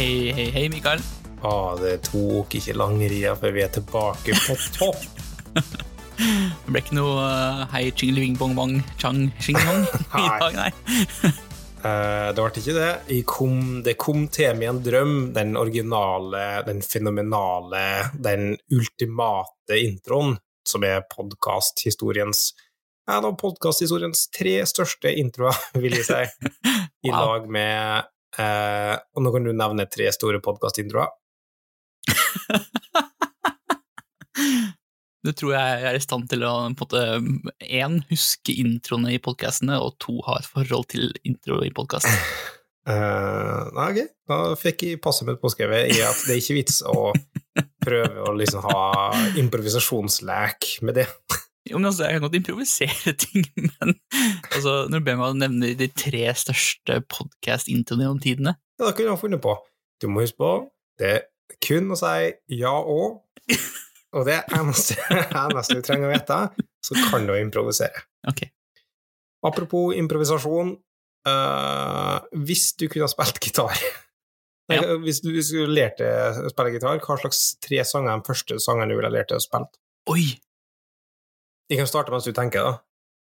Hei, hei, hei, Mikael. Ah, det tok ikke lang ria før vi er tilbake på topp. Det ble ikke noe uh, hei, chingli wing bong bong chang ching bong i dag, nei. uh, det ble ikke det. Kom, det kom til meg en drøm, den originale, den fenomenale, den ultimate introen, som er podkasthistoriens ja, podkasthistoriens tre største introer, vil jeg si, i Wow. lag med eh, Og nå kan du nevne tre store podkastintroer. Det tror jeg er i stand til å på en måte, én, huske introene i podkastene, og to, ha et forhold til intro i podkast. Eh, nei, ok, da fikk jeg passet mitt påskrevet i at det er ikke vits å prøve å liksom ha improvisasjonslek med det. Jo, men altså, Jeg kan godt improvisere ting, men altså, når du ber meg å nevne de tre største podkast-introene gjennom tidene Ja, Det kunne jeg ha funnet på. Du må huske på, det er kun å si ja og, og det er eneste, eneste du trenger å vite, så kan du improvisere. Ok. Apropos improvisasjon, eh, hvis du kunne ha spilt gitar Ja. hvis, du, hvis du lærte å spille gitar, hva slags tre sanger er de første sangene du ville lært deg å spille? Oi! Jeg kan starte mens du tenker, da.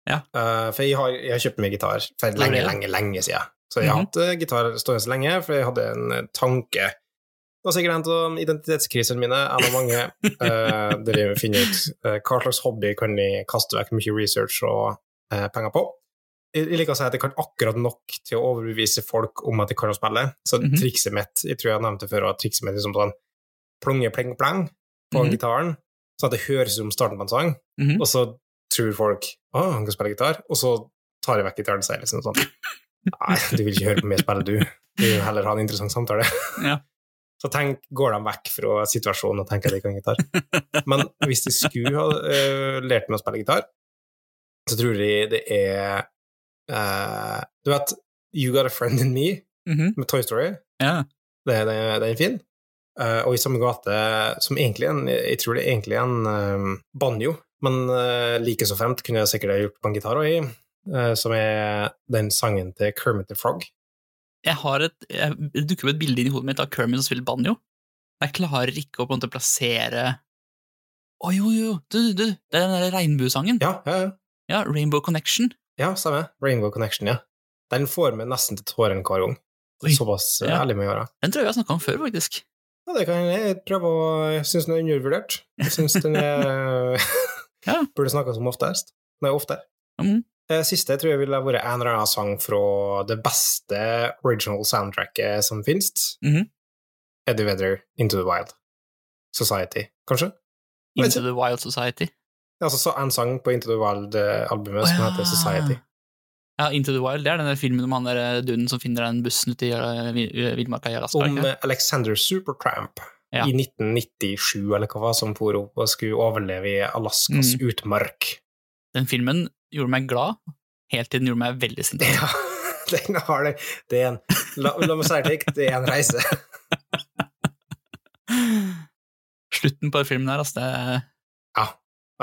Ja. Uh, for jeg har, jeg har kjøpt meg gitar for er lenge, lenge, lenge siden. Så jeg har Mhm. hatt eh, gitar stående lenge, for jeg hadde en eh, tanke. Det var sikkert en av identitetskrisene mine, en av mange, uh, der jeg finner ut uh, hva slags hobby kan jeg kaste vekk mye research og uh, penger på. Jeg liker å si at jeg kan akkurat nok til å overbevise folk om at jeg kan å spille. Så Mhm. trikset mitt, jeg tror jeg har nevnt det før, at trikset mitt er som sånn plonge, pleng, pleng på Mhm. gitaren, så at det høres ut som starten på en sang. Mhm. Og så tror folk å, han kan spille gitar, og så tar jeg vekk gitaren og sier liksom sånn Nei, du vil ikke høre på meg spille, du. Du vil heller ha en interessant samtale. Ja. Så tenk, går de vekk fra situasjonen og tenker at de kan gitar. Men hvis de skulle ha uh, lært meg å spille gitar, så tror de det er uh, Du vet You Got a Friend in Me Mhm. med Toy Story? Ja. Det, det, den er fin. Eh, og i samme gate som egentlig en Jeg tror det er egentlig en eh, banjo, men uh, like så fremt kunne jeg sikkert ha gjort på en gitar òg, i, eh, som er den sangen til Kermit the Frog. Jeg har et, jeg, dukker opp et bilde inn i hodet mitt av Kermit som spiller banjo. Jeg klarer ikke å på en måte plassere Å, jo, jo, du, du, du, det er den der regnbuesangen. Ja, ja, ja. Ja, Rainbow Connection. ja stemmer. Rainbow Connection, ja. Den får meg nesten til tårene hver gang. Såpass eh, Ja. ærlig må jeg være. Den tror jeg vi har snakka om før, faktisk. Ja, det kan jeg prøve å Jeg syns den er undervurdert. Jeg syns den er Ja. Burde snakkes om oftest. Nei, oftere. Mm. Det siste tror jeg ville vært en eller annen sang fra det beste original soundtracket som finnes. Mhm. Eddie Vedder, Into the Wild. Society, kanskje? Into the Wild Society. Ja, Altså så en sang på Into the Wild-albumet Å, som heter Society. Ja, Into the Wild, det er den der filmen om han der eh, duden som finner den bussen ute i eh, eh, villmarka i Alaska. Om eh, Alexander Supertramp Ja. i 1997, eller hva som for opp og skulle overleve i Alaskas Mm. utmark. Den filmen gjorde meg glad, helt til den gjorde meg veldig sint. Ja, den har det. Det er en La, la meg si det slik, det er en reise. Slutten på den filmen her, altså, det Ja,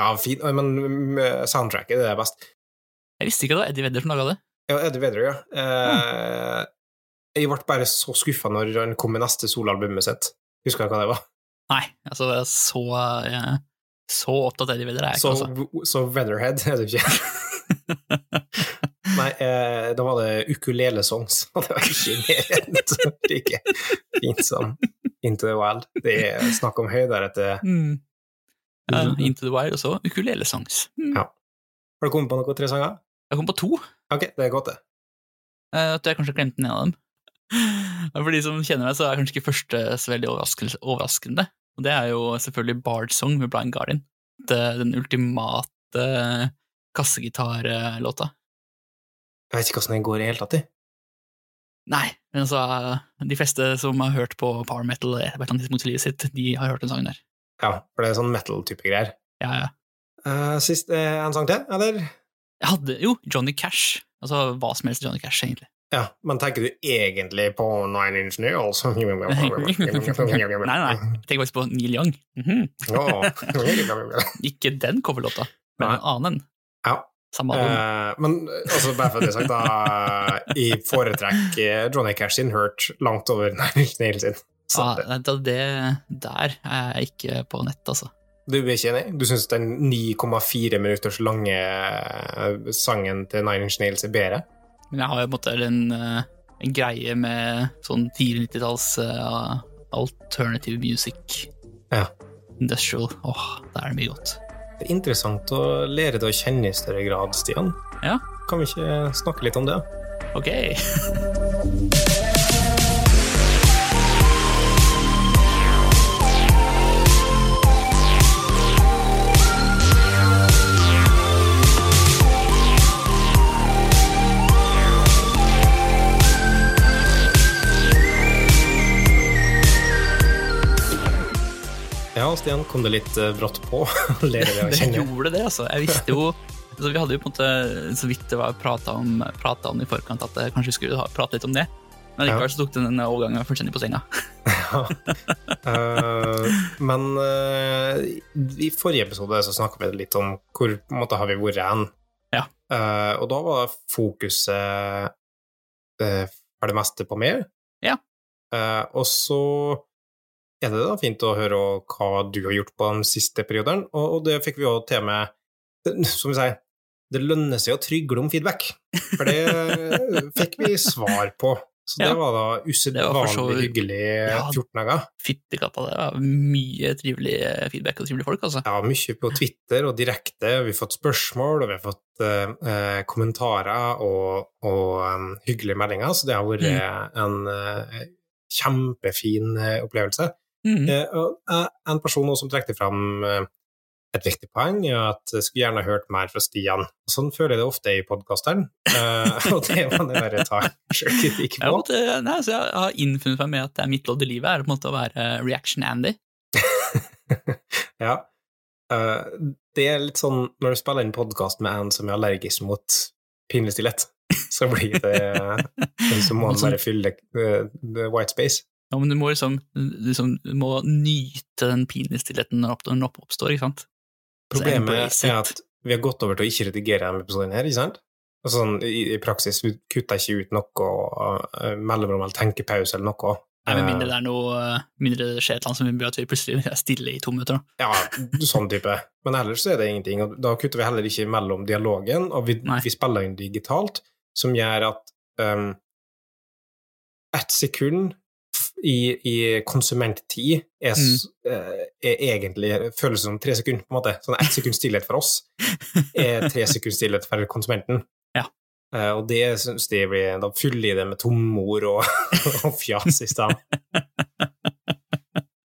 ja fin, men soundtracket det er best. Jeg visste ikke det var Eddie Vedder som laga det. Ja, Eddie Vedder, ja. Eh, jeg ble bare så skuffa når han kom med neste soloalbumet sitt. Husker du hva det var? Nei, altså, det så eh, Så opptatt Eddie Vedder er jeg Så, ikke, altså. så Weatherhead er du ikke. Nei, eh, da var det ukulele-songs, og det var ikke mer like fint som Into the Wild. Det er snakk om høyder etter Mm. Ja, Into the Wild og så ukulelesongs. Mm. Ja. Har du kommet på noen tre sanger? Jeg kom på to. Ok, det er godt, det. Eh, At jeg kanskje glemte ene av dem. For de som kjenner meg, så er kanskje ikke første så veldig overraskende. Og det er jo selvfølgelig Bard Song med Blind Guardian. Det, den ultimate kassegitarlåta. Jeg vet ikke hvordan den går i hele tatt. jeg. Nei, men altså, de fleste som har hørt på power metal på et eller annet tidspunkt i livet sitt, de har hørt den sangen der. Ja, for det er sånn metal-type greier. Ja, ja. Uh, sist uh, en sang til, eller? Jeg hadde jo Johnny Cash. Altså hva som helst Johnny Cash, egentlig. Ja, men tenker du egentlig på Nine Inch Nails? Nei, nei, jeg tenker faktisk på Neil Young. Mhm. Ikke den coverlåta, men en annen. Ja, Samme. Eh, men altså, bare for det sagt, da Jeg foretrekker Johnny Cash sin Hurt langt over Nine Inch Nails sin. Ah, det, det der er jeg ikke på nett, altså. Du er ikke enig? Du syns den 9,4 minutters lange eh, sangen til Nine Inch Nails er bedre? Men jeg har jo på en måte en, eh, en greie med sånn tidlig 90-talls uh, alternative music. Ja. Industrial. Åh, der er det mye godt. Det er interessant å lære deg å kjenne i større grad, Stian. Ja. Kan vi ikke snakke litt om det? Ok. Stian, kom det litt eh, brått på det gjorde det, altså. Jeg visste jo altså Vi hadde jo på en måte så vidt det var prata om, pratet om i forkant at jeg kanskje skulle ha- prate litt om det. Men likevel så tok den overgangen fullstendig på senga. Eh, men uh, i forrige episode så snakka vi litt om hvor på en måte har vi vært hen. Ja. Uh, og da var fokuset eh, for det meste på meg. Ja. Eh, og så er det da fint å høre hva du har gjort på den siste perioden, og, det fikk vi òg til med Som vi sier, det lønner seg å trygle om feedback, for det fikk vi svar på. Så det Ja. var da usedvanlig hyggelig Ja. 14 dager. Fyttekatta, det var mye trivelig feedback og trivelige folk, altså. Ja, mye på Twitter og direkte. Vi har fått spørsmål, og vi har fått eh, eh, kommentarer og, og um, hyggelige meldinger, så det har vært Mm. en eh, kjempefin eh, opplevelse. Mhm. Eh, eh, en person som trekte fram eh, et viktig poeng, er at jeg skulle gjerne hørt mer fra Stian. Sånn føler jeg det ofte i podkasteren, og det må jeg bare ta sjølkritikk Jeg, på. måtte, nei, så jeg har innfunnet meg med at det er mitt lodd i livet er på en måte å være reaction-Andy. Ja. Det er litt sånn når du spiller inn podkast med en som er allergisk mot pinlig stillhet, så blir det Så må han sånn- bare fylle the white space. Ja, men du må liksom, liksom du må nyte den pinlige stillheten når den oppstår, ikke sant? Problemet er at vi har gått over til å ikke redigere denne episoden her, ikke sant? Altså, sånn, i, I praksis vi kutter ikke ut noe uh, mellomrom eller tenkepause eller noe. Nei, Med Eh, mindre det er noe eh, mindre det skjer et eller annet som gjør at vi plutselig er stille i to minutter. da. Ja, sånn type. Men ellers så er det ingenting. og Da kutter vi heller ikke mellom dialogen, og vi, vi spiller inn digitalt, som gjør at um, ett sekund i, i konsumenttid er, s- eh, er egentlig føles som tre sekunder, på en måte. Sånn ett sekund stillhet for oss er tre sekunds stillhet for konsumenten. Ja. Uh, og det syns de blir Da fyller de det med tomord og, og fjas i stedet.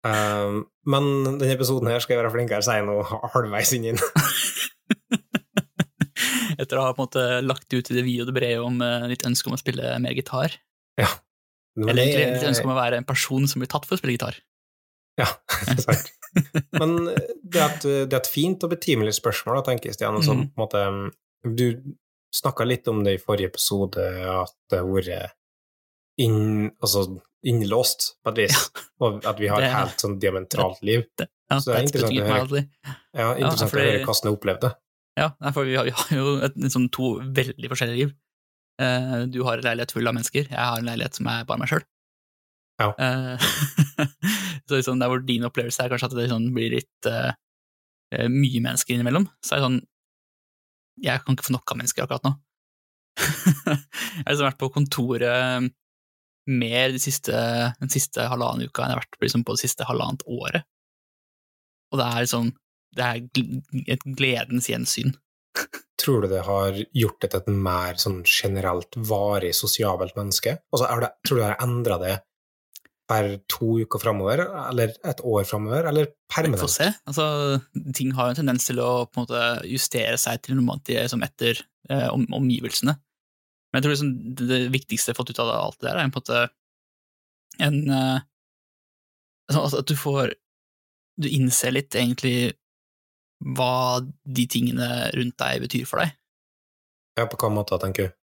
Uh, men denne episoden her skal jeg være flinkere til å si noe halvveis inn i den. Etter å ha på en måte lagt ut i det vide og det brede om ditt litt ønske om å spille mer gitar. Men Eller det- egentlig litt ønske om å være en person som blir tatt for å spille gitar. Ja, sant. Men det er, et, det er et fint og betimelig spørsmål, da, tenker jeg, Stian. Som, på en måte, du snakka litt om det i forrige episode, at det har vært inn, altså, innlåst på et vis, og at vi har Det- et helt sånn diametralt liv. Ja, Så det er interessant å høre. Ja, interessant fordi- å høre hvordan du opplevde det. Ja, for vi har, vi har jo et, et sånn to veldig forskjellige liv. Eh, du har en leilighet full av mennesker, jeg har en leilighet som er bare meg sjøl. Ja. så liksom, der hvor din opplevelse er kanskje at det sånn, blir litt eh, eh, mye mennesker innimellom, så er det sånn Jeg kan ikke få nok av mennesker akkurat nå. jeg har liksom vært på kontoret mer de siste, den siste halvannen uka enn jeg har vært liksom, på det siste halvannet året. Og det er liksom Det er et gledens gjensyn. Tror du det har gjort det til et mer sånn generelt varig sosialt menneske? Altså, er det, tror du det har endra det per to uker framover, eller et år framover, eller Vi får se. Altså, ting har jo en tendens til å på en måte justere seg til noe annet liksom etter eh, om, omgivelsene. Men jeg tror liksom, det, det viktigste jeg har fått ut av alt det der, er på en måte en eh, altså, At du får Du innser litt egentlig hva de tingene rundt deg betyr for deg. Ja, på hva måte, tenker du?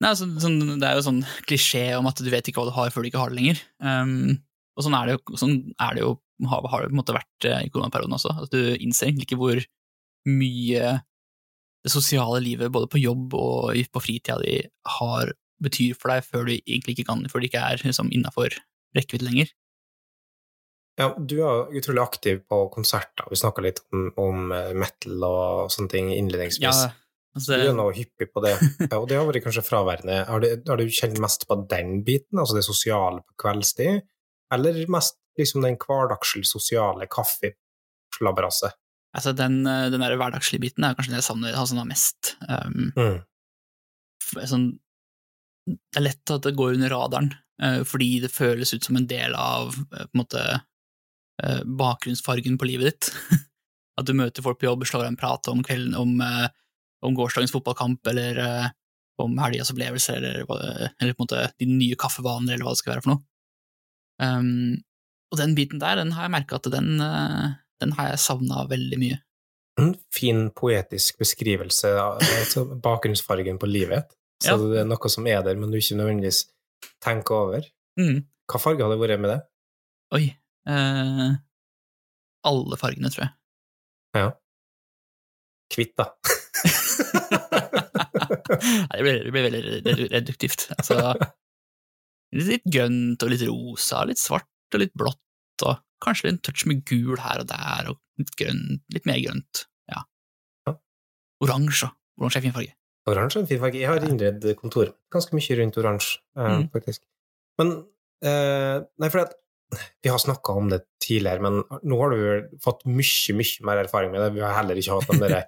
Nei, så, sånn, det er jo sånn klisjé om at du vet ikke hva du har før du ikke har det lenger. Um, og sånn er det jo, sånn er det jo har, har det på en måte vært eh, i koronaperioden også. At du innser egentlig ikke hvor mye det sosiale livet både på jobb og på fritida di har betyr for deg før du egentlig ikke kan, før du ikke er liksom, innafor rekkevidde lenger. Ja, du er utrolig aktiv på konserter. Vi snakka litt om, om eh, metal og sånne ting innledningsvis. Ja, altså, Du er nå hyppig på det, ja, og det har vært kanskje fraværende. Har du, har du kjent mest på den biten, altså det sosiale på kveldstid, eller mest liksom den hverdagslige sosiale kaffeslabberas? altså den, eh, den der hverdagslige biten er kanskje det jeg savner, altså, mest. Um, Mm. sånn, det er lett at det går under radaren, eh, fordi det føles ut som en del av på en måte, bakgrunnsfargen på livet ditt. At du møter folk på jobb, slår en prat om kvelden, om, eh, om gårsdagens fotballkamp, eller eh, om helgas opplevelser, eller, eller på en måte de nye kaffevaner, eller hva det skal være for noe. Um, og den biten der, den har jeg merka at den, eh, den har jeg savna veldig mye. En fin poetisk beskrivelse av altså, bakgrunnsfargen på livet. Så Ja. det er noe som er der, men du ikke nødvendigvis tenker over. Mm. Hva farge hadde vært med det? Oi. Eh, alle fargene, tror jeg. Ja. Kvitt, da. Nei, det blir, det blir veldig reduktivt. Altså, litt grønt og litt rosa, litt svart og litt blått, og kanskje en touch med gul her og der, og litt grønt, litt mer grønt. Ja. Ja. Oransje. Oransje er fin farge. Oransje er en fin farge. Jeg har innredd kontoret ganske mye rundt oransje, eh, Mm. faktisk. Men eh, Nei, for at vi har snakka om det tidligere, men nå har du fått mye, mye mer erfaring med det. Vi har heller ikke hatt den derre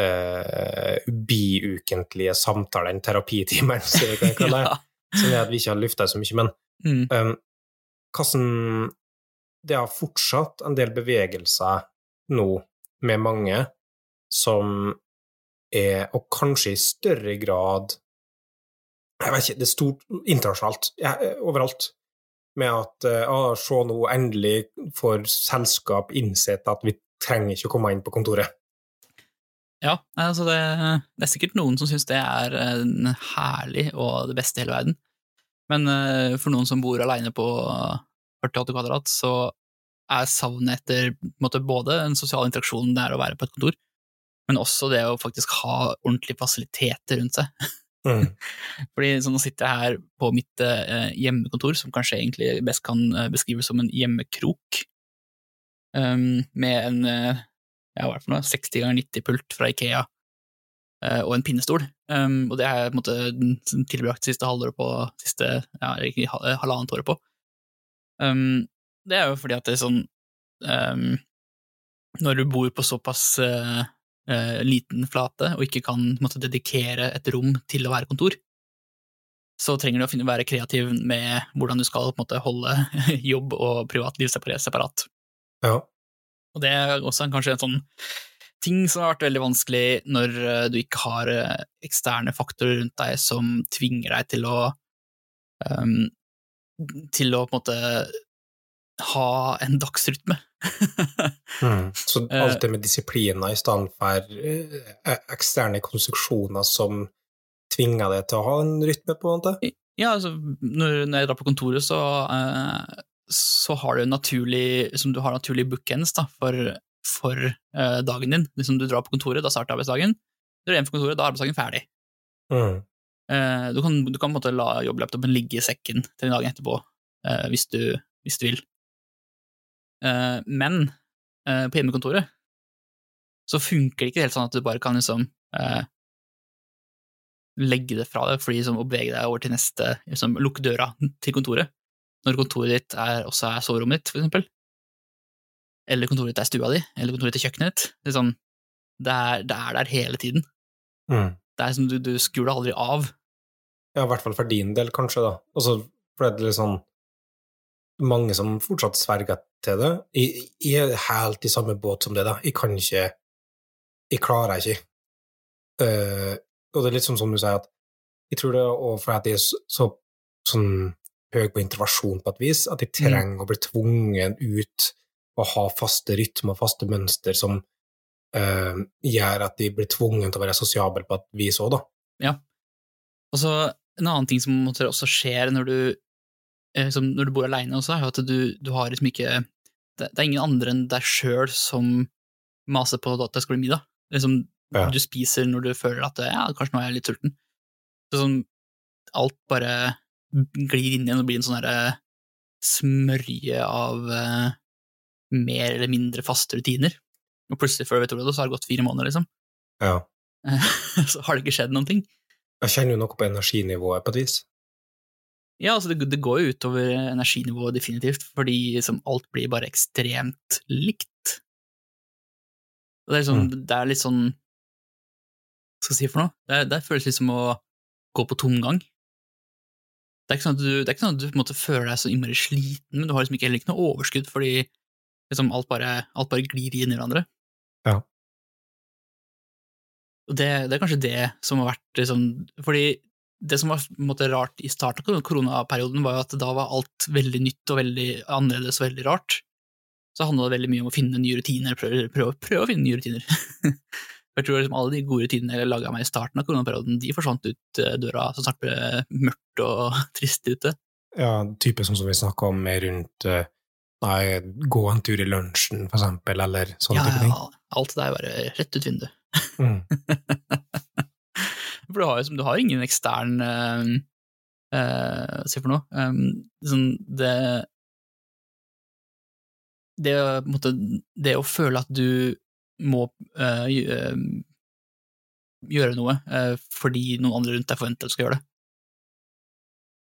uh, biukentlige samtalen, terapitimeren, som vi kan kalle det, som er at vi ikke har lufta så mye. Men Mm. um, hvordan Det har fortsatt en del bevegelser nå med mange som er, og kanskje i større grad Jeg vet ikke, det er stort internasjonalt, overalt, med at eh, ah, se nå, endelig får selskap innsett at vi trenger ikke å komme inn på kontoret. Ja, altså det, det er sikkert noen som syns det er herlig og det beste i hele verden. Men eh, for noen som bor aleine på 48 kvadrat, så er savnet etter måte, både en sosial interaksjon det er å være på et kontor, men også det å faktisk ha ordentlige fasiliteter rundt seg. Mm. Fordi så nå sitter jeg her på mitt eh, hjemmekontor, som kanskje egentlig best kan eh, beskrives som en hjemmekrok, um, med en eh, ja, hva er det for noe, 60 ganger 90 pult fra Ikea eh, og en pinnestol. Um, og det har jeg på en måte tilbrakt siste halvåret på, siste ja, halvannet året på. Um, det er jo fordi at det er sånn Når du bor på såpass eh, eh, liten flate og ikke kan måtte, dedikere et rom til å være kontor, så trenger du å være kreativ med hvordan du skal måte, holde jobb og privatliv separat. Ja. Og det er også kanskje en sånn ting som har vært veldig vanskelig når eh, du ikke har eh, eksterne faktorer rundt deg som tvinger deg til å um, til å på en måte ha en dagsrytme. Mm. Så Eh. alt det med disipliner i stedet for eh, eksterne konstruksjoner som tvinger deg til å ha en rytme, på en måte? Ja, altså, når, når jeg drar på kontoret, så, eh, så har du naturlig, liksom, du har naturlig bookends da, for, for dagen din. Liksom, du drar på kontoret, da starter arbeidsdagen. Du drar hjem fra kontoret, da er arbeidsdagen ferdig. Mm. Eh, du kan, du kan på en måte la jobblaptopen ligge i sekken til dagen etterpå, eh, hvis, du, hvis du vil. Eh, men eh, på hjemmekontoret så funker det ikke helt sånn at du bare kan liksom eh, legge det fra deg fordi liksom, og bevege deg over til neste liksom, Lukke døra til kontoret når kontoret ditt er, også er soverommet ditt, for eksempel. Eller kontoret ditt er stua di, eller kontoret ditt er kjøkkenet ditt. Det er, sånn, det er, det er der hele tiden. Mm. Det er som du, du skrur deg aldri av. Ja, i hvert fall for din del, kanskje, da. Altså, for det er litt sånn Mange som fortsatt sverger til det. Jeg, jeg er helt i samme båt som det, da. Jeg kan ikke Jeg klarer ikke. Uh, og det er litt sånn som du sier, at jeg tror det er fordi jeg er så, så sånn høy på intervasjon på et vis, at jeg trenger å bli tvungen ut og ha faste rytmer faste mønster som uh, gjør at de blir tvungen til å være sosiable på et vis òg, da. Og så en annen ting som også skjer når du, eh, som når du bor aleine også, er jo at du, du har liksom ikke det, det er ingen andre enn deg sjøl som maser på at det skal bli middag. Liksom, Ja. Du spiser når du føler at ja, kanskje nå er jeg litt sulten. Så sånn, alt bare glir inn igjen og blir en sånn derre smørje av uh, mer eller mindre faste rutiner. Og plutselig, før du vet ordet, av det, så har det gått fire måneder, liksom. Ja. så har det ikke skjedd noen ting. Jeg kjenner jo noe på energinivået, på et vis. Ja, altså det, det går jo utover energinivået definitivt, fordi liksom alt blir bare ekstremt likt. Det er, liksom, det er litt sånn Hva skal jeg si for noe? Det, det føles litt som å gå på tomgang. Det er ikke sånn at du, det er ikke sånn at du på en måte føler deg så innmari sliten, men du har liksom ikke, heller ikke noe overskudd, fordi liksom alt, bare, alt bare glir inn i hverandre. Ja. Og det, det er kanskje det som har vært liksom Fordi det som var måte rart i starten av koronaperioden, var jo at da var alt veldig nytt og veldig annerledes og veldig rart. Så handla det veldig mye om å finne nye rutiner, prøve, prøve, prøve å finne nye rutiner. jeg tror liksom alle de gode rutinene jeg laga meg i starten av koronaperioden, de forsvant ut eh, døra så snart det ble mørkt og trist ute. Ja, type som vi snakka om rundt eh, Nei, gå en tur i lunsjen, for eksempel, eller sånne Ja, type ting. ja, alt det der er bare rett ut vinduet. Mm. For du har du har ingen ekstern uh, uh, skal for noe? Um, sånn det det, måte, det å føle at du må uh, gjøre noe fordi noen andre rundt deg forventer at du skal gjøre det.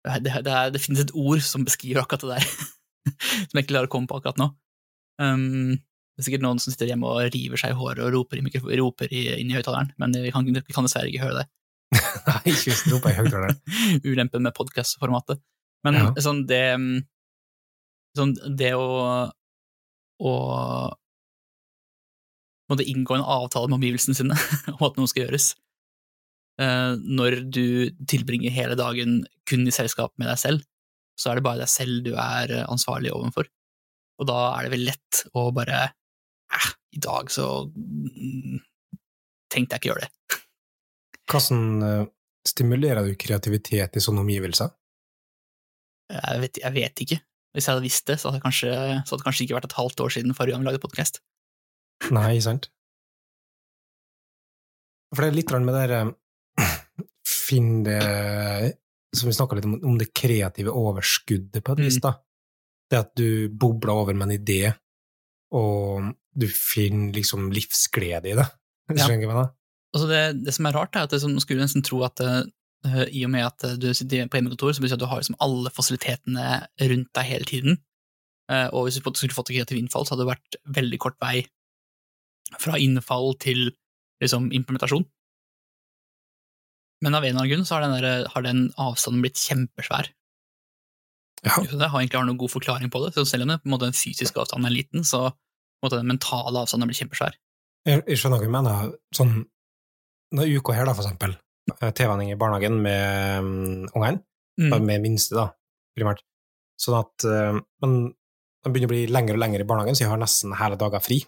Det, det, er, det finnes et ord som beskriver akkurat det der, som jeg ikke klarer å komme på akkurat nå. Um, det er sikkert noen som sitter hjemme og river seg i håret og roper, i, roper i, inn i høyttaleren, men vi kan, vi kan dessverre ikke høre det. Nei, ikke hvis du roper i høyttaleren. Ulempen med podkastformatet. Men Ja. sånn, det sånn, Det å å måtte inngå en avtale med omgivelsene sine om at noe skal gjøres, eh, når du tilbringer hele dagen kun i selskap med deg selv, så er det bare deg selv du er eh, ansvarlig overfor. Og da er det vel lett å bare eh, i dag så mm, tenkte jeg ikke gjøre det. Hvordan eh, stimulerer du kreativitet i sånne omgivelser? Jeg vet, jeg vet ikke. Hvis jeg hadde visst det, så hadde, det kanskje, så hadde det kanskje ikke vært et halvt år siden forrige gang vi lagde podkast. Nei, sant? For det er litt med det der eh, Finn det Som vi snakka litt om, om det kreative overskuddet, på et vis, Mm. da. Det at du bobler over med en idé, og du finner liksom livsglede i det. Ja. Skjønner du hva jeg mener? Altså det, det som er rart, er at det, er sånn, man skulle nesten tro at uh, i og med at eh, du sitter på hjemmekontor, så betyr det at du har liksom alle fasilitetene rundt deg hele tiden. Uh, og hvis du skulle fått et kreativt innfall, så hadde det vært veldig kort vei fra innfall til liksom, implementasjon. Men av en eller annen grunn så har den, der, har den avstanden blitt kjempesvær. Ja. Så det har egentlig har noen god forklaring på det. Så selv om det, på en måte, den fysiske avstanden er liten, så måte, den mentale avstanden blir kjempesvær. Jeg, jeg skjønner hva du mener. Sånn, når uka her, da, for eksempel, eh, TV-vending i barnehagen med um, ungene, Mm. med minste, da, primært. Sånn at eh, Men de begynner å bli lenger og lenger i barnehagen, så jeg har nesten hele dager fri.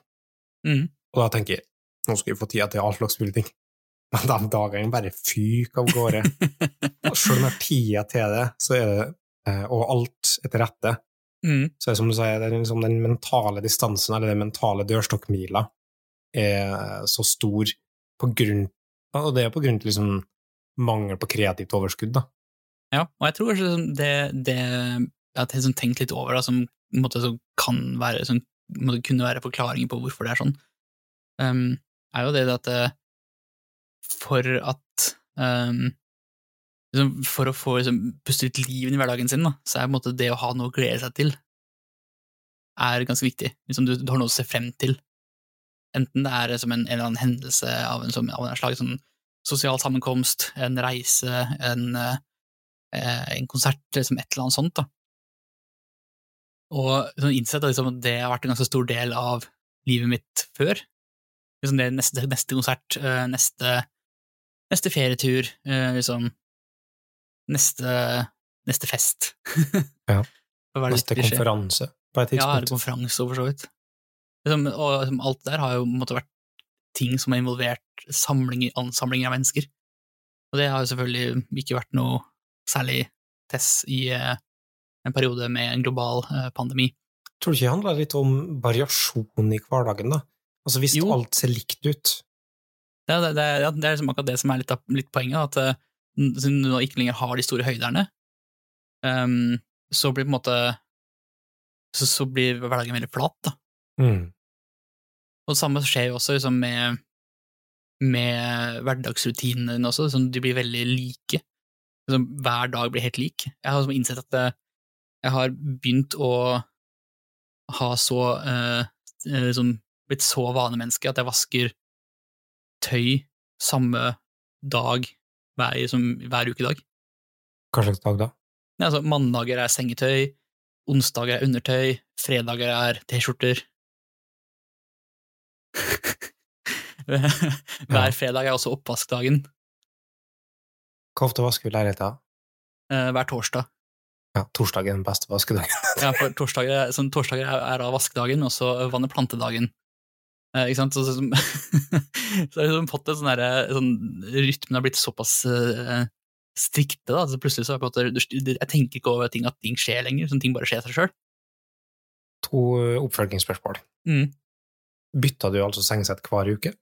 Mm. Og da tenker jeg nå skal jeg få tida til all slags mulige ting. Men de dagene bare fyker av gårde. Selv om jeg har tida til det, så er det, eh, og alt etter rette, mm. så er det som du sier, det liksom den mentale distansen, eller den mentale dørstokkmila, er så stor på grunn Og det er på grunn til liksom mangel på kreativt overskudd, da. Ja, og jeg tror kanskje liksom det, det jeg har liksom tenkt litt over, da, som måte, kan være, som måte kunne være forklaringer på hvorfor det er sånn, um, er jo det at eh, for at um, liksom, For å få liksom, puste ut liv i hverdagen sin, da, så er måte det å ha noe å glede seg til er ganske viktig. Liksom, du, du har noe å se frem til. Enten det er som en, en eller annen hendelse av en, som, av en slags sånn sosial sammenkomst, en reise, en, eh, en konsert, liksom et eller annet sånt. Da. Og sånn innsett at liksom, det har vært en ganske stor del av livet mitt før. Liksom det neste, neste konsert, eh, neste, neste ferietur, eh, liksom neste, neste fest. Ja. Neste konferanse på et Ja, eller tidspunkt. konferanse, for så vidt. Liksom, og liksom, alt der har jo måtte, vært ting som har involvert samlinger, ansamlinger av mennesker. Og det har jo selvfølgelig ikke vært noe særlig tess i eh, en periode med en global eh, pandemi. Tror du ikke det handler litt om variasjon i hverdagen, da? Altså hvis Jo. alt ser likt ut, Det, det, ja, det er liksom akkurat det som er litt, litt poenget, at eh, siden du nå ikke lenger har de store høyderne, um, så blir på en måte så, så blir hverdagen veldig flat, da. Mm. Og det samme skjer jo også liksom, med, med hverdagsrutinene dine også, liksom, de blir veldig like. Liksom, hver dag blir helt lik. Jeg har liksom innsett at eh, jeg har begynt å ha så eh, eh, liksom, blitt så vanemenneske at jeg vasker tøy samme dag hver, liksom, hver ukedag. Hva slags dag da? Ja, altså, mandager er sengetøy, onsdager er undertøy, fredager er T-skjorter. Hver fredag er også oppvaskdagen. Hvor ofte vasker vi leiligheten? Eh, Hver torsdag. Ja, torsdag er den beste vaskedagen. Ja, for torsdager, er- sånn, torsdager er, er da vaskedagen, og så vann- og plantedagen. Eh, ikke sant? Så, så, så, så har vi liksom fått en sånn derre sånn, Rytmen har blitt såpass eh, strikte, da. Så plutselig så har jeg på en Jeg tenker ikke over ting, at ting skjer lenger, sånn ting bare skjer seg sjøl. To eh, oppfølgingsspørsmål. Mm. Bytta du altså sengsett hver uke?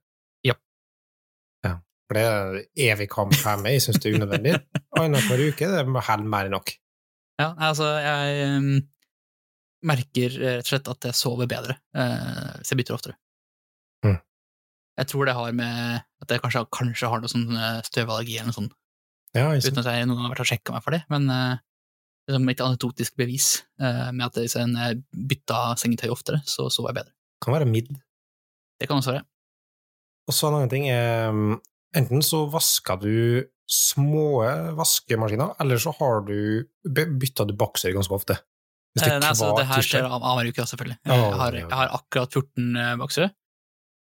Ja. Ja, For det er evig kamp med, jeg syns det er unødvendig. Annenhver uke det er helt mer enn nok. Ja, altså, jeg um, merker rett og slett at jeg sover bedre eh, hvis jeg bytter oftere. Mm. Jeg tror det har med at jeg kanskje, kanskje har noe sånn eh, støvallergi eller noe sånt, Ja, uten at jeg noen har vært og sjekka meg for det, men uh, liksom et anekdotisk bevis uh, med at hvis jeg bytta sengetøy oftere, så sover jeg bedre. kan være midd. Det kan også være. Og så en annen ting er um, Enten så vasker du små vaskemaskiner, eller så har du by- bytta du bokser ganske ofte. Hvis det Eh, nei, altså, det her skjer av- annenhver uke, selvfølgelig. Jeg, har, ja, ja. jeg har akkurat 14 baksere,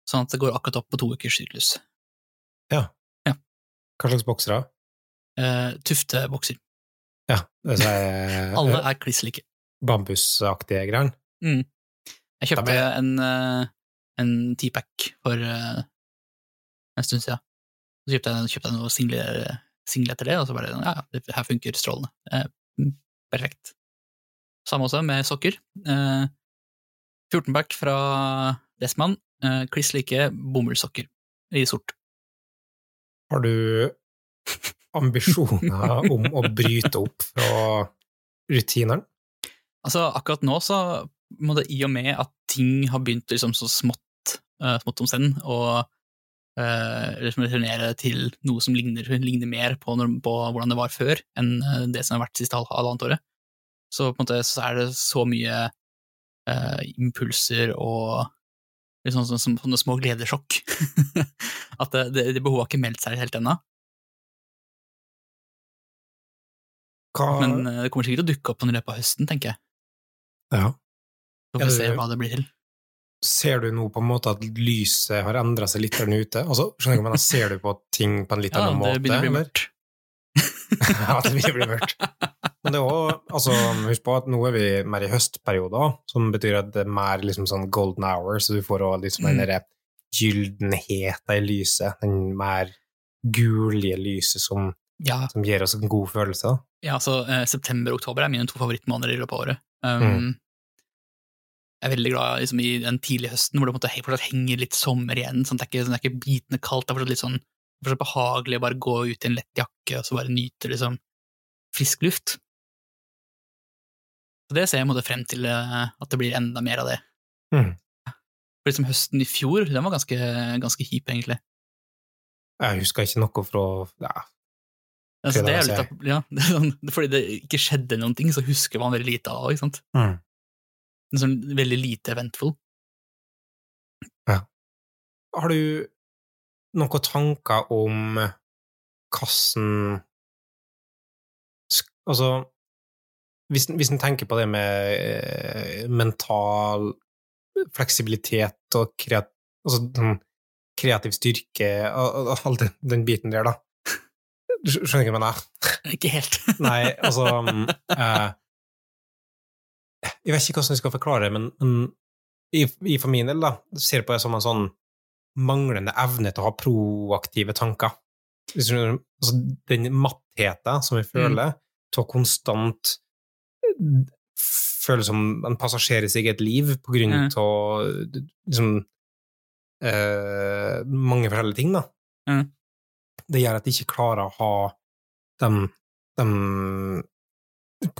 sånn at det går akkurat opp på to ukers syklus. Hva slags boksere? Uh, Tufte-bokser. Ja, det er Alle er kliss like. bambusaktige greier. Jeg kjøpte en, eh, en T-pack for uh, en stund siden. Så kjøpte jeg, kjøpte jeg noe single, single etter det, og så bare ja, ja, det her funker strålende. Eh, mm, perfekt. Samme også med sokker. Eh, 14-pack fra Dressmann, eh, kliss like bomullssokker i sort. Har du ambisjoner om å bryte opp fra rutinene? Altså, akkurat nå så må det i og med at ting har begynt liksom så smått, uh, smått om senn, og liksom returnere til noe som ligner, ligner mer på, på hvordan det var før, enn eh, det som har vært siste halv- halvannet året. Så på en måte så er det så mye eh, impulser og liksom sånne, sånne, sånne små gledessjokk at det, det, det behovet har ikke meldt seg helt ennå. Hva Men eh, det kommer sikkert til å dukke opp i løpet av høsten, tenker jeg. ja. Så får vi se hva det blir til. Ser du nå på en måte at lyset har endra seg litt der ute? Altså, skjønner du hva jeg? Ser du på ting på en litt annen måte? Ja, det begynner å bli mørkt. ja, det begynner å bli mørkt. Men det er også, altså, husk på at nå er vi mer i høstperioder, som betyr at det er mer liksom sånn golden hour, så du får også liksom den Mm. derre gyldenheta i lyset, den mer gulige lyset som, Ja, som gir oss en god følelse. Ja, altså eh, september og oktober er mine to favorittmåneder i løpet av året. Um, Mm. Jeg er veldig glad liksom, i den tidlige høsten hvor det måte fortsatt henger litt sommer igjen. Sånn, det, er ikke, sånn, det er ikke bitende kaldt, det er fortsatt litt sånn fortsatt behagelig å bare gå ut i en lett jakke og så bare nyte liksom, frisk luft. Så det ser jeg måte frem til eh, at det blir enda mer av det. Mm. For liksom høsten i fjor, den var ganske, ganske hip, egentlig. Jeg husker ikke noe fra ja, Altså, det er litt ja, det er sånn, fordi det ikke skjedde noen ting, så husker man veldig lite av det. ikke sant? mm. En sånn veldig lite eventful. Har du noen tanker om hvordan Altså, hvis, hvis en tenker på det med eh, mental fleksibilitet og kreat, altså, sånn kreativ styrke og, og all den, den biten der, da. Du Skjønner ikke hva jeg mener? Ikke helt. Nei, altså mm, eh, Jeg vet ikke hvordan jeg skal forklare det, men, men i, i for min del, da, ser jeg på det som en sånn manglende evne til å ha proaktive tanker. Altså, den mattheten som jeg føler, til å konstant eh, føle som en passasjer i sitt eget liv på grunn Mm. av liksom, eh, mange forskjellige ting, da. Mm. Det gjør at de ikke klarer å ha de, de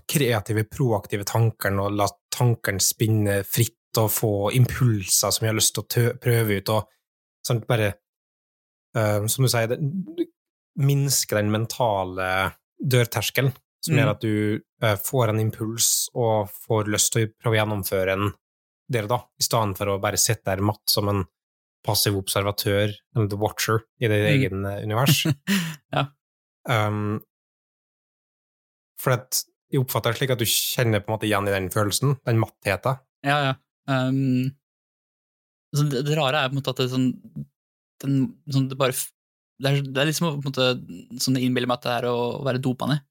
kreative, proaktive tankene og la tankene spinne fritt og få impulser som jeg har lyst til å prøve ut, og sånn bare uh, Som du sier, det minsker den mentale dørterskelen, som Mm. gjør at du uh, får en impuls og får lyst til å prøve å gjennomføre en der og da, i stedet for å bare sitte der matt som en passiv observatør, eller the watcher, i ditt Mm. egen uh, univers. Ja. Um, for at jeg oppfatter det slik at du kjenner på en måte igjen i den følelsen, den mattheten. Ja, ja. Um, så det, det rare er på en måte at det sånn, den, sånn det bare det er, det er liksom på en måte sånn innbille meg at det er å være dopa ned.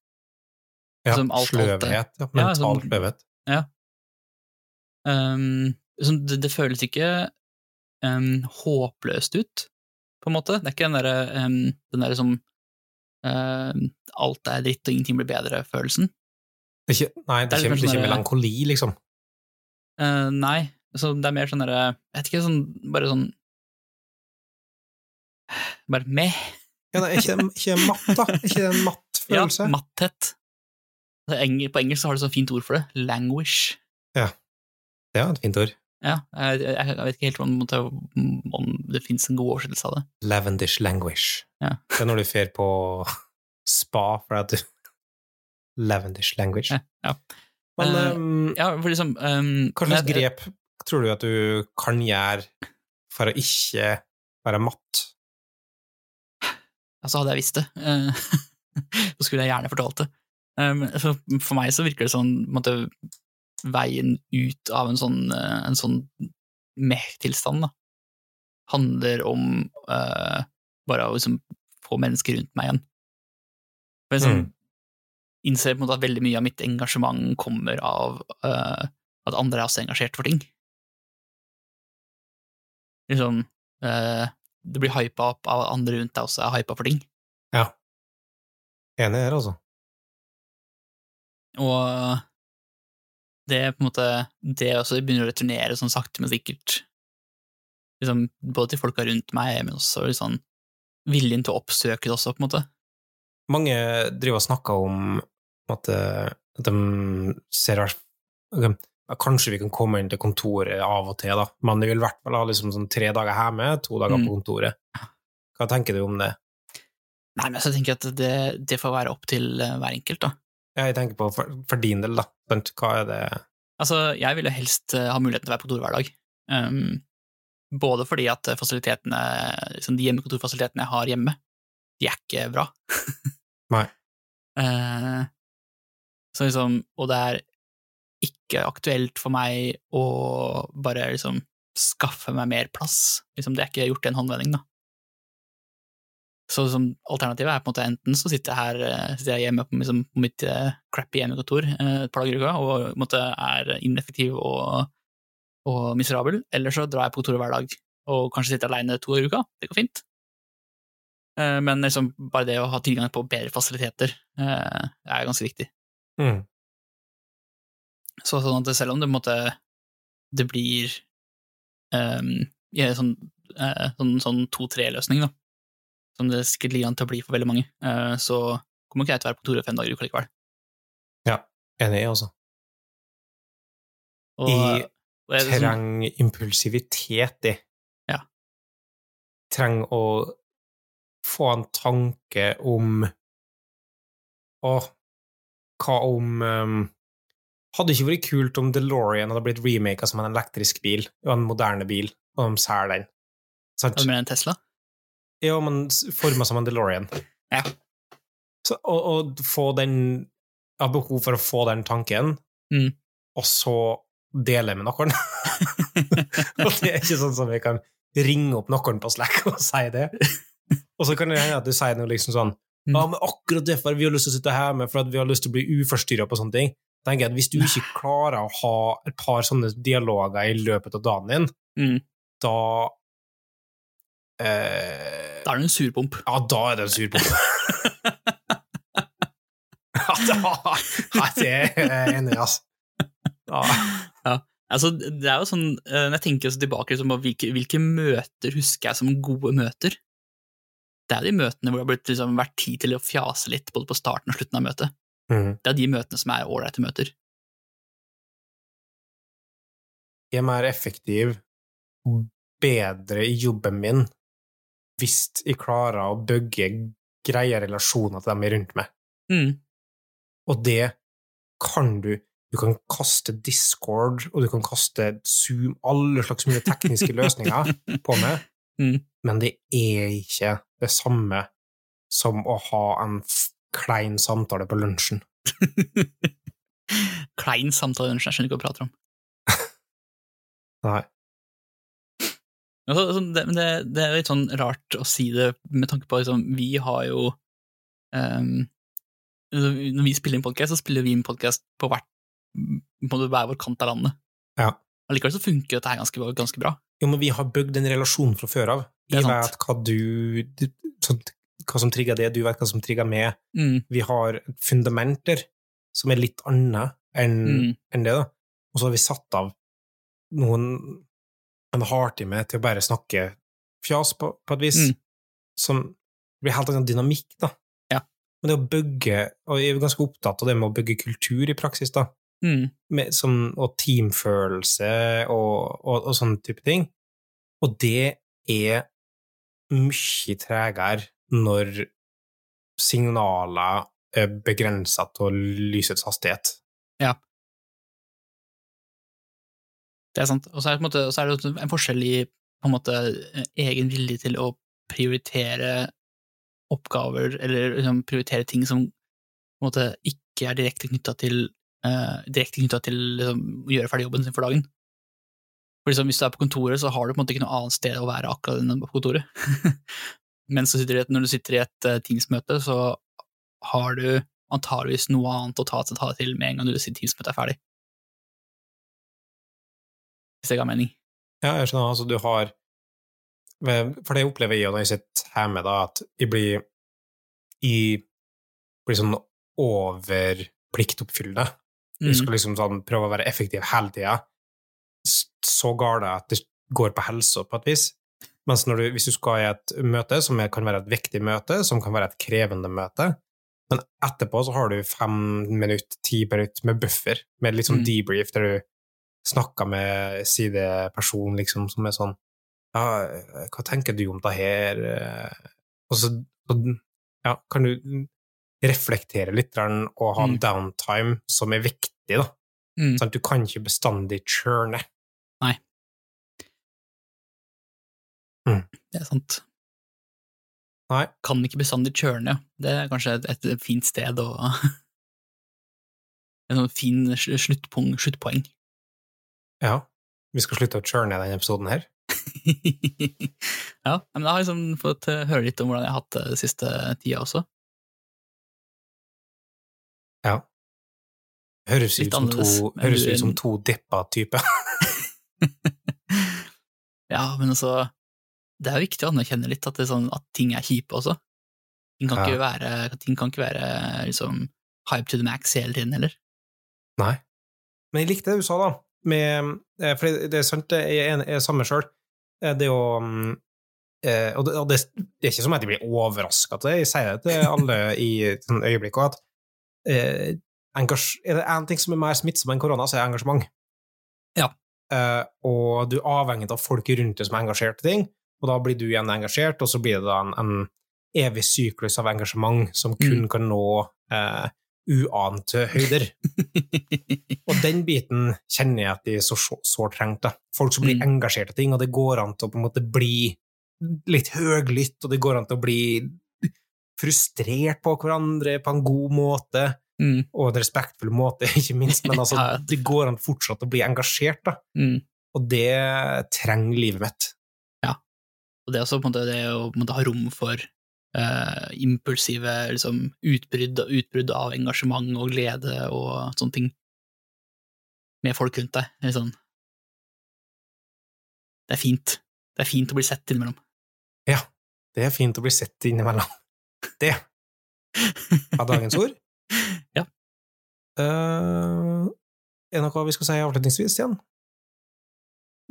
Ja, Som alt- alt sløvhet, ja, Ja, mental sånn- sløvhet. Um, sånn, det, det føles ikke um, håpløst ut, på en måte. Det er ikke den derre um, der, som um, alt er dritt og ingenting blir bedre-følelsen. Det er ikke, nei, det Det er ikke, sånn melankoli, liksom. Uh, nei, så det er mer sånn derre Jeg vet ikke, sånn bare sånn Bare meh. Ja, er ikke, ikke matt, da. Ikke en matt Ja, følelse? matthet. Det er eng- På engelsk har du så fint ord for det. Languish. Det er et fint ord. Ja, jeg, jeg, jeg vet ikke helt om, om det fins en god oversettelse av det. Lavendish languish. Ja. Det er når du fer på spa for at du Lavendish language. Ja, ja. Men Eh, um, Ja, for liksom um, hva slags men jeg- grep tror du at du kan gjøre for å ikke være matt? Altså, hadde jeg visst det, eh, så skulle jeg gjerne fortalt det. Um, for meg så virker det sånn måtte, veien ut av en sånn, eh, en sånn meh-tilstand, handler om uh, bare å liksom få mennesker rundt meg igjen. For liksom, sånn, Mm. Innser på en måte at veldig mye av mitt engasjement kommer av uh, at andre er også engasjert for ting. Liksom uh, Det blir hypa opp av at andre rundt deg også er hypa for ting. Ja. Enig her, altså. Og det er på en måte Det også begynner å returnere sånn sakte, men sikkert. Liksom, både til folka rundt meg, men også liksom viljen til å oppsøke det også, på en måte. Mange driver og snakker om eh, at de ser ok, Kanskje vi kan komme inn til kontoret av og til, da, men de vil i hvert fall ha liksom sånn tre dager hjemme, to dager Mm. på kontoret. Hva tenker du om det? Nei, men jeg tenker at det, det får være opp til eh, hver enkelt, da. Ja, jeg tenker på for, for din del, da. Hva er det Altså, jeg ville helst eh, ha muligheten til å være på kontor hver dag. Um, både fordi at fasilitetene, liksom de hjemmekontorfasilitetene jeg har hjemme, de er ikke bra. Nei. Eh, så liksom, og det er ikke aktuelt for meg å bare liksom skaffe meg mer plass. Liksom, det er ikke gjort i en håndvending, da. Så liksom, alternativet er på en måte enten så sitter jeg her eh, sitter jeg hjemme på, liksom, på mitt eh, crappy hjemmekontor eh, et par dager i uka og på en måte, er ineffektiv og, og miserabel, eller så drar jeg på kontoret hver dag og kanskje sitter alene to ganger i uka. Det går fint. Men liksom, bare det å ha tilgang på bedre fasiliteter er ganske viktig. Mm. Så sånn at selv om det måte det blir um, ja, sånn, uh, sånn, sånn to-tre-løsning, som det sikkert ligger an til å bli for veldig mange, uh, så kommer ikke jeg til å være på kontoret fem dager i uka likevel. Ja, Enig, altså. Og, I og jeg, sånn, trenger impulsivitet i. Ja. Trenger å få en tanke om Å, hva om um, Hadde det ikke vært kult om DeLorean hadde blitt remaka som en elektrisk bil, og en moderne bil, og de selger den? Sant? du mer en Tesla? Ja, men forma som en DeLorean. Ja. Så, og, og få den Jeg har behov for å få den tanken, Mm. og så dele med noen. og det er ikke sånn som vi kan ringe opp noen på Slack og si det. Og så kan det hende at du sier noe liksom sånn Mm. Ja, men akkurat derfor vi har lyst til å sitte hjemme, for at vi har lyst til å bli uforstyrra på sånne ting. tenker jeg at Hvis du ikke klarer å ha et par sånne dialoger i løpet av dagen din, Mm. da eh, Da er du en surpomp. ja, da er det en surpomp. ja, da, ja, det er jeg enig i, altså. Ja. Altså, det er jo sånn, eh, Når jeg tenker tilbake liksom, hvilke, hvilke møter husker jeg som gode møter Det er de møtene hvor det har blitt liksom, vært tid til å fjase litt, både på starten og slutten av møtet. Mm. Det er de møtene som er ålreite møter. Jeg er mer effektiv og bedre i jobben min hvis jeg klarer å bygge greie relasjoner til dem jeg er rundt meg. Mm. Og det kan du. Du kan kaste Discord, og du kan kaste Zoom, alle slags mulige tekniske løsninger på meg, Mm. men det er ikke det samme som å ha en klein samtale på lunsjen. Klein samtale, på lunsjen? jeg skjønner ikke hva du prater om. Nei. Altså, det, men det, det er litt sånn rart å si det med tanke på liksom, vi har jo altså, Når vi spiller inn podkast, så spiller vi inn podkast på hvert på hver vår kant av landet. Ja. Allikevel så funker dette her ganske, ganske bra. Jo, men vi har bygd en relasjon fra før av. Jeg vet hva du du- sånn, Hva som trigger det, du vet hva som trigger meg. Mm, Vi har fundamenter som er litt annet enn mm, en det, da. Og så har vi satt av noen en hardtime til å bare snakke fjas på, på et vis, Mm. som blir helt annen dynamikk, da. Ja. Men det å bygge, og jeg er ganske opptatt av det med å bygge kultur i praksis, da, mm, med, som, og teamfølelse og, og, og sånne type ting, og det er mye tregere når signaler er begrenset til lysets hastighet. det er sant. Og så er det, på en måte, så er det en forskjell i på en måte, egen vilje til å prioritere oppgaver, eller liksom, prioritere ting som på en måte, ikke er direkte knytta til, eh, direkte knyttet til liksom, å gjøre ferdig jobben sin for dagen. For liksom, Hvis du er på kontoret, så har du på en måte ikke noe annet sted å være akkurat enn på kontoret. Men når du sitter i et uh, Teams-møte, så har du antageligvis noe annet å ta, ta til med en gang du sier Teams-møtet er ferdig. Hvis det ga mening. Ja, jeg skjønner. Altså, du har For det opplever jeg når jeg sitter hjemme, da, at jeg blir Jeg blir sånn overpliktoppfyllende. Mm. Jeg skal liksom sånn prøve å være effektiv hele tida. Så gale at det går på helsa, på et vis. Mens du, hvis du skal i et møte, som kan være et viktig møte, som kan være et krevende møte, men etterpå så har du fem minutter, ti minutter med buffer, med litt sånn Mm. debrief, der du snakker med sideperson, liksom, som er sånn Ja, hva tenker du om det her? Og så så, ja, kan du reflektere litt og ha Mm. downtime som er viktig, da. Mm. Sånn du kan ikke bestandig churne. Det er sant. Nei. Kan ikke bestandig churne, ja. Det er kanskje et, et fint sted å En sånn fin sluttpoeng. sluttpoeng. Ja. Vi skal slutte å churne i denne episoden her. ja, men jeg har liksom fått eh, høre litt om hvordan jeg har hatt det siste tida også. Høres ut som to, høres ut som to deppa typer. ja, men altså Det er viktig å anerkjenne litt at, det sånn, at ting er kjipe også. Ting kan, ikke være, ting kan ikke være liksom hype to the max hele tiden heller. Nei. Men jeg likte det du sa, da. Med, eh, for det, er sant, jeg er, er samme sjøl. Det å mm, eh, Og det, og det, det er ikke som at jeg blir overraska til det, jeg sier det til alle i øyeblikk òg, at eh, er det én ting som er mer smittsom enn korona, så er det engasjement. Ja. Uh, og du er avhengig av folk rundt deg som er engasjert i ting, og da blir du igjen engasjert, og så blir det da en, en evig syklus av engasjement som kun Mm. kan nå uh, uante høyder. Og den biten kjenner jeg at de er så så- sårt trengt. Folk som blir Mm. engasjert i ting, og det går an til å på en måte bli litt høglytt, og det går an til å bli frustrert på hverandre på en god måte, Mm, og en respektfull måte, ikke minst, men altså, Ja. det går an fortsatt å bli engasjert, da. mm. Og det trenger livet mitt. Ja. Og det er også på en måte det å måte, ha rom for eh, impulsive liksom, utbrudd, utbrudd av engasjement og glede og sånne ting med folk rundt deg. Sånn Det er fint. Det er fint å bli sett innimellom. Ja, Det er fint å bli sett innimellom. Det er dagens ord. Eh, er det noe vi skal si avslutningsvis igjen?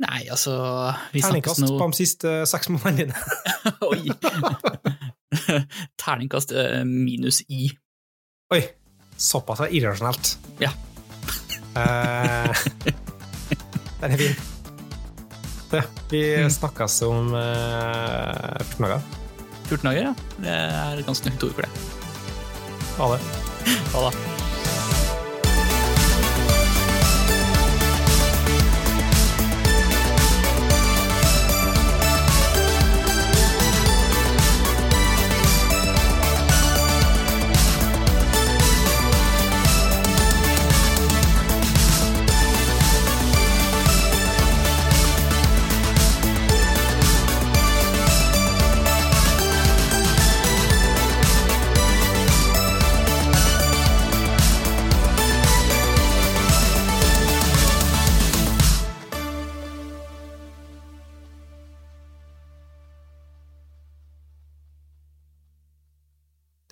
Nei, altså Vi Terningkast nå på de siste seks månedene dine. Oi! Terningkast eh, minus i. Oi, såpass irrasjonelt. Ja. uh, den er fin. Det, vi snakkes om uh, 14 dager. 14 dager, ja. Det er ganske nøyaktig ord for det. Ha det. Ha det.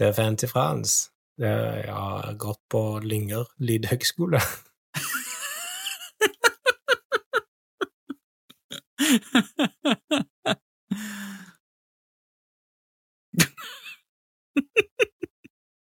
Det er Fancy Frans. Jeg har gått på Lynger lydhøgskole.